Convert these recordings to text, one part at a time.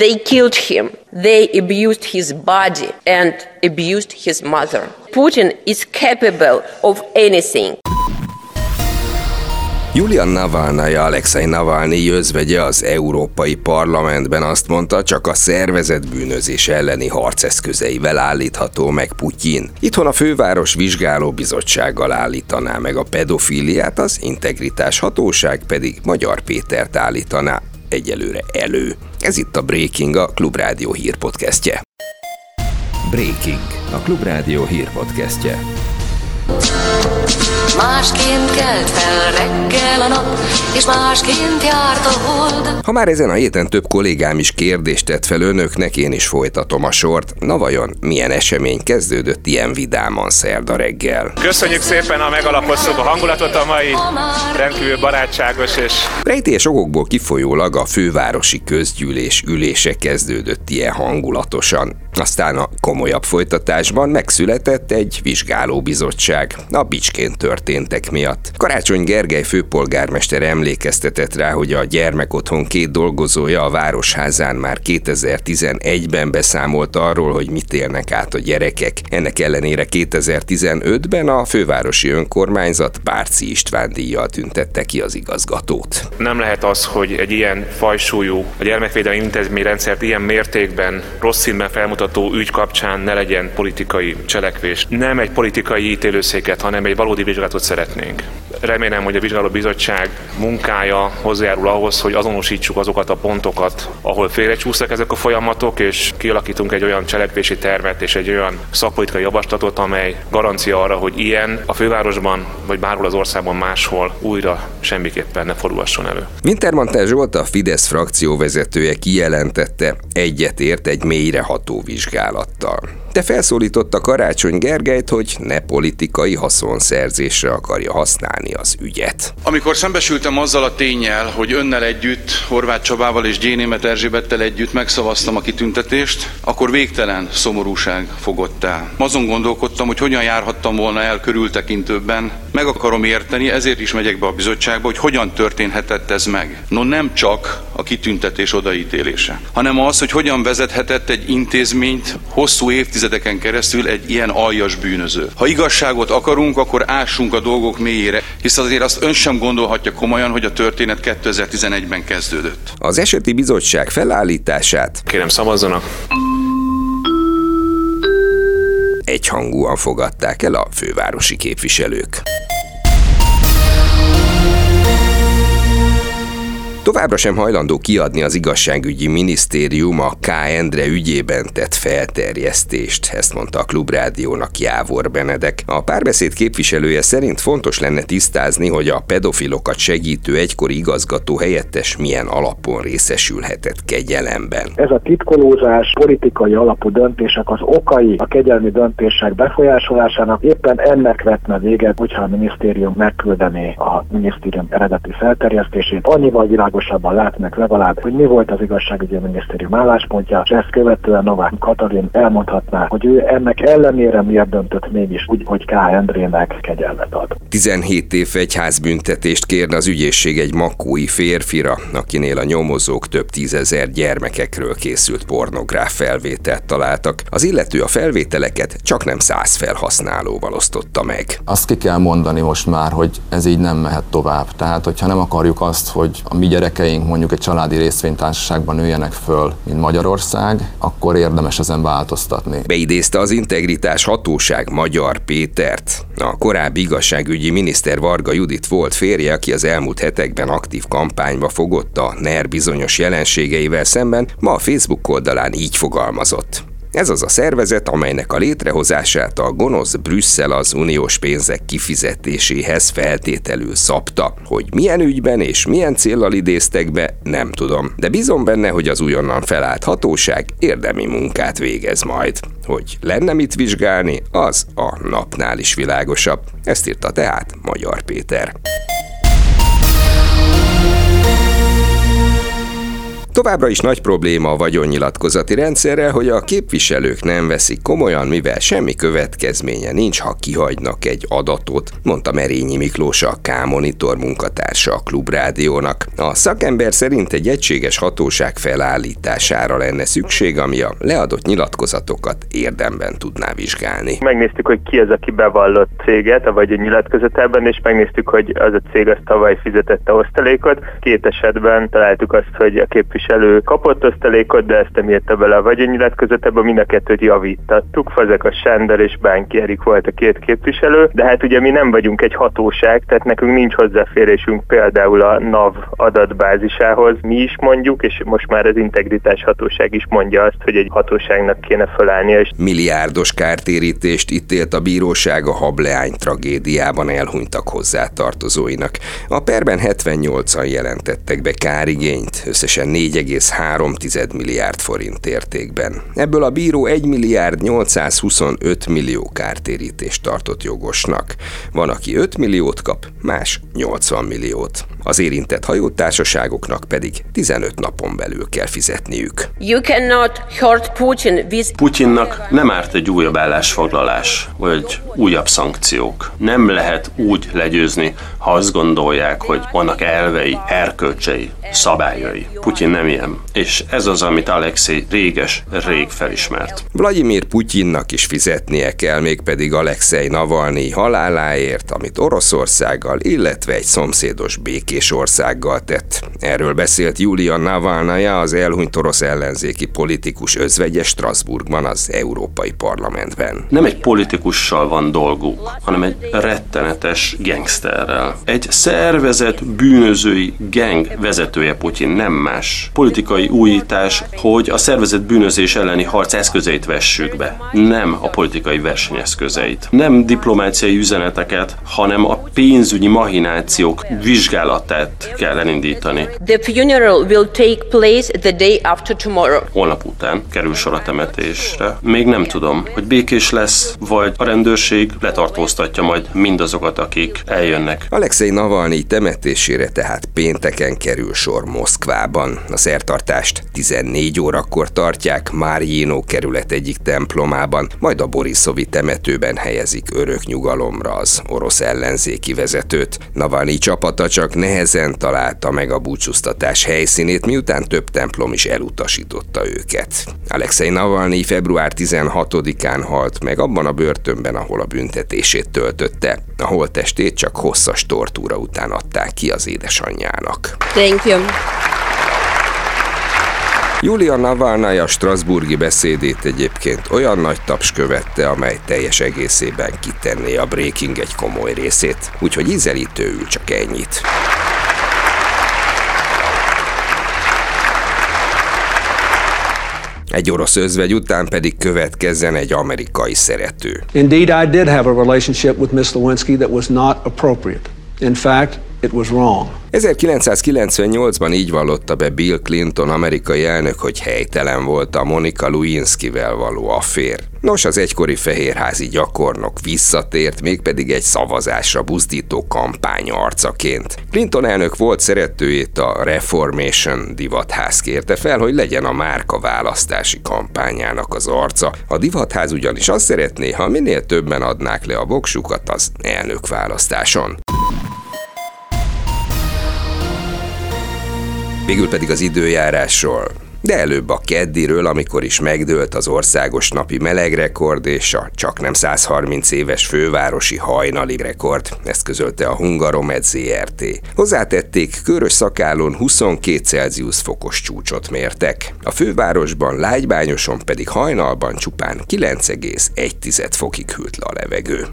They killed him. They abused his body and abused his mother. Putin is capable of anything. Julian Navalnyi, Alexei Navalnyi özvegye az Európai Parlamentben azt mondta, csak a szervezet bűnözés elleni harceszközeivel állítható meg Putyin. Itthon a főváros vizsgáló bizottsággal állítaná meg a pedofíliát, az integritás hatóság pedig Magyar Pétert állítaná egyelőre elő. Ez itt a Breaking, a Klubrádió hírpodcastje. Breaking, a Klubrádió hírpodcastje. Másként kelt fel reggel a nap, és másként járt a hold. Ha már ezen a héten több kollégám is kérdést tett fel önöknek, én is folytatom a sort. Na vajon milyen esemény kezdődött ilyen vidáman szerda reggel? Köszönjük szépen a megalapozott a hangulatot a mai rendkívül barátságos és... Rejtélyes okokból kifolyólag a fővárosi közgyűlés ülése kezdődött ilyen hangulatosan. Aztán a komolyabb folytatásban megszületett egy vizsgálóbizottság. A Bicskén történtek miatt. Karácsony Gergely főpolgármester emlékeztetett rá, hogy a gyermekotthon két dolgozója a Városházán már 2011-ben beszámolt arról, hogy mit élnek át a gyerekek. Ennek ellenére 2015-ben a fővárosi önkormányzat Bárci István díjjal tüntette ki az igazgatót. Nem lehet az, hogy egy ilyen fajsúlyú, a gyermekvédelmi intézményrendszert ilyen mértékben rossz színben felmutató ügy kapcsán ne legyen politikai cselekvés. Nem egy politikai ítélőszéket, hanem egy valódi vizsgálatot szeretnénk. Remélem, hogy a vizsgálóbizottság munkája hozzájárul ahhoz, hogy azonosítsuk azokat a pontokat, ahol félrecsúsztak ezek a folyamatok, és kialakítunk egy olyan cselekvési tervet és egy olyan szakpolitikai javaslatot, amely garancia arra, hogy ilyen a fővárosban vagy bárhol az országban máshol újra semmiképpen ne fordulhasson elő. Wintermantel Zsolt a Fidesz frakció vezetője kijelentette, egyetért egy mélyreható vizsgálattal de felszólította Karácsony Gergelyt, hogy ne politikai haszonszerzésre akarja használni az ügyet. Amikor szembesültem azzal a tényel, hogy önnel együtt, Horváth Csabával és Gyénémet Erzsébettel együtt megszavaztam a kitüntetést, akkor végtelen szomorúság fogott el. Azon gondolkodtam, hogy hogyan járhattam volna el körültekintőbben, meg akarom érteni, ezért is megyek be a bizottságba, hogy hogyan történhetett ez meg. No nem csak a kitüntetés odaítélése, hanem az, hogy hogyan vezethetett egy intézményt hosszú évtizedek évtizedeken keresztül egy ilyen aljas bűnöző. Ha igazságot akarunk, akkor ássunk a dolgok mélyére, hisz azért azt ön sem gondolhatja komolyan, hogy a történet 2011-ben kezdődött. Az eseti bizottság felállítását Kérem szavazzanak! egyhangúan fogadták el a fővárosi képviselők. Továbbra sem hajlandó kiadni az igazságügyi minisztérium a K. Endre ügyében tett felterjesztést, ezt mondta a Klubrádiónak Jávor Benedek. A párbeszéd képviselője szerint fontos lenne tisztázni, hogy a pedofilokat segítő egykori igazgató helyettes milyen alapon részesülhetett kegyelemben. Ez a titkolózás, politikai alapú döntések az okai a kegyelmi döntések befolyásolásának éppen ennek vetne véget, hogyha a minisztérium megküldené a minisztérium eredeti felterjesztését. Annyival világos világosabban látnak legalább, hogy mi volt az igazságügyi minisztérium álláspontja, és ezt követően Novák Katalin elmondhatná, hogy ő ennek ellenére miért döntött mégis úgy, hogy K. Endrének kegyelmet ad. 17 év egyházbüntetést kérne az ügyészség egy makói férfira, akinél a nyomozók több tízezer gyermekekről készült pornográf felvételt találtak. Az illető a felvételeket csak nem száz felhasználóval osztotta meg. Azt ki kell mondani most már, hogy ez így nem mehet tovább. Tehát, hogyha nem akarjuk azt, hogy a mi gyerekeink mondjuk egy családi részvénytársaságban nőjenek föl, mint Magyarország, akkor érdemes ezen változtatni. Beidézte az Integritás Hatóság Magyar Pétert. A korábbi igazságügyi miniszter Varga Judit volt férje, aki az elmúlt hetekben aktív kampányba fogott a NER bizonyos jelenségeivel szemben, ma a Facebook oldalán így fogalmazott. Ez az a szervezet, amelynek a létrehozását a gonosz Brüsszel az uniós pénzek kifizetéséhez feltételül szabta. Hogy milyen ügyben és milyen célral idéztek be, nem tudom, de bízom benne, hogy az újonnan felállt hatóság érdemi munkát végez majd. Hogy lenne mit vizsgálni, az a napnál is világosabb. Ezt írta tehát Magyar Péter. Továbbra is nagy probléma a vagyonnyilatkozati rendszerrel, hogy a képviselők nem veszik komolyan, mivel semmi következménye nincs, ha kihagynak egy adatot, mondta Merényi Miklós a K-Monitor munkatársa a Klubrádiónak. A szakember szerint egy egységes hatóság felállítására lenne szükség, ami a leadott nyilatkozatokat érdemben tudná vizsgálni. Megnéztük, hogy ki az, aki bevallott céget a vagyon nyilatkozatában, és megnéztük, hogy az a cég az tavaly fizetette osztalékot. Két esetben találtuk azt, hogy a képviselő kapott osztalékot, de ezt nem írta bele a vagyon nyilatkozatába, mind a kettőt javítattuk. a Sándor és Bánki Erik volt a két képviselő, de hát ugye mi nem vagyunk egy hatóság, tehát nekünk nincs hozzáférésünk például a NAV adatbázisához. Mi is mondjuk, és most már az integritás hatóság is mondja azt, hogy egy hatóságnak kéne felállnia. És Milliárdos kártérítést ítélt a bíróság a hableány tragédiában elhunytak hozzátartozóinak. A perben 78-an jelentettek be kárigényt, összesen 4,3 milliárd forint értékben. Ebből a bíró 1 milliárd 825 millió kártérítést tartott jogosnak. Van, aki 5 milliót kap, más 80 milliót. Az érintett hajótársaságoknak pedig 15 napon belül kell fizetniük. You cannot hurt Putin with... Putyinnak nem árt egy újabb állásfoglalás, vagy újabb szankciók. Nem lehet úgy legyőzni, ha azt gondolják, hogy vannak elvei, erkölcsei, szabályai. Putyin nem ilyen. És ez az, amit Alexei réges, rég felismert. Vladimir Putyinnak is fizetnie kell, mégpedig Alexei Navalnyi haláláért, amit Oroszországgal, illetve egy szomszédos békés országgal tett. Erről beszélt Julia Navalnaya, az elhunyt orosz ellenzéki politikus özvegye Strasbourgban, az Európai Parlamentben. Nem egy politikussal van dolguk, hanem egy rettenetes Egy szervezet bűnözői gang vezetője Putyin nem más. Politikai újítás, hogy a szervezet bűnözés elleni harc eszközeit vessük be, nem a politikai versenyeszközeit. Nem diplomáciai üzeneteket, hanem a pénzügyi mahinációk vizsgálatát kell elindítani. The funeral will take place the day after tomorrow. Holnap után kerül sor a temetésre. Még nem tudom, hogy békés lesz, vagy a rendőrség letartóztatja majd mindazokat, akik eljönnek. Alexei Navalnyi temetésére tehát pénteken kerül sor Moszkvában. A szertartást 14 órakor tartják Márjénó kerület egyik templomában, majd a Boriszovi temetőben helyezik örök nyugalomra az orosz ellenzéki vezetőt. Navalnyi csapata csak nehezen találta meg a búcsúztatás helyszínét, miután több templom is elutasította őket. Alexei Navalnyi február 16-án halt meg abban a börtönben, ahol a büntetését töltötte. A holttestét csak hosszas tortúra után adták ki az édesanyjának. Thank you. Julia Navalnaya Strasburgi beszédét egyébként olyan nagy taps követte, amely teljes egészében kitenné a Breaking egy komoly részét, úgyhogy ízelítőül csak ennyit. Egy orosz özvegy után pedig következzen egy amerikai szerető. Indeed, I did have a relationship with Miss Lewinsky that was not appropriate. In fact, it was wrong. 1998-ban így vallotta be Bill Clinton amerikai elnök, hogy helytelen volt a Monica Lewinsky-vel való affér. Nos, az egykori fehérházi gyakornok visszatért, mégpedig egy szavazásra buzdító kampány arcaként. Clinton elnök volt szeretőjét a Reformation divatház kérte fel, hogy legyen a márka választási kampányának az arca. A divatház ugyanis azt szeretné, ha minél többen adnák le a voksukat az elnök választáson. Végül pedig az időjárásról. De előbb a keddiről, amikor is megdőlt az országos napi melegrekord és a csak nem 130 éves fővárosi hajnali rekord, ezt közölte a Hungaromed ZRT. Hozzátették, körös szakálon 22 Celsius fokos csúcsot mértek. A fővárosban, Lágybányoson pedig hajnalban csupán 9,1 fokig hűlt le a levegő.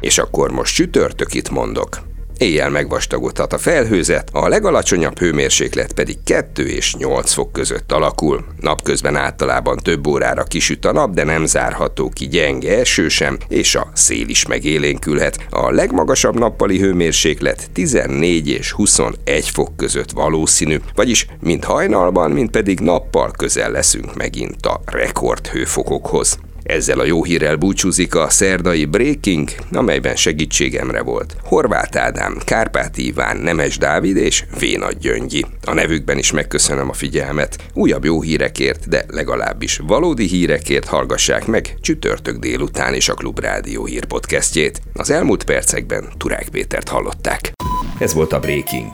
És akkor most csütörtökit mondok. Éjjel megvastagodhat a felhőzet, a legalacsonyabb hőmérséklet pedig 2 és 8 fok között alakul. Napközben általában több órára kisüt a nap, de nem zárható ki gyenge eső sem, és a szél is megélénkülhet. A legmagasabb nappali hőmérséklet 14 és 21 fok között valószínű, vagyis mind hajnalban, mind pedig nappal közel leszünk megint a rekordhőfokokhoz. Ezzel a jó hírrel búcsúzik a szerdai Breaking, amelyben segítségemre volt Horváth Ádám, Kárpát Iván, Nemes Dávid és Vénagy Gyöngyi. A nevükben is megköszönöm a figyelmet. Újabb jó hírekért, de legalábbis valódi hírekért hallgassák meg csütörtök délután is a Klubrádió hírpodcastjét. Az elmúlt percekben Turák Pétert hallották. Ez volt a Breaking.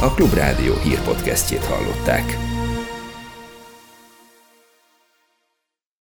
A Klubrádió hírpodcastjét hallották.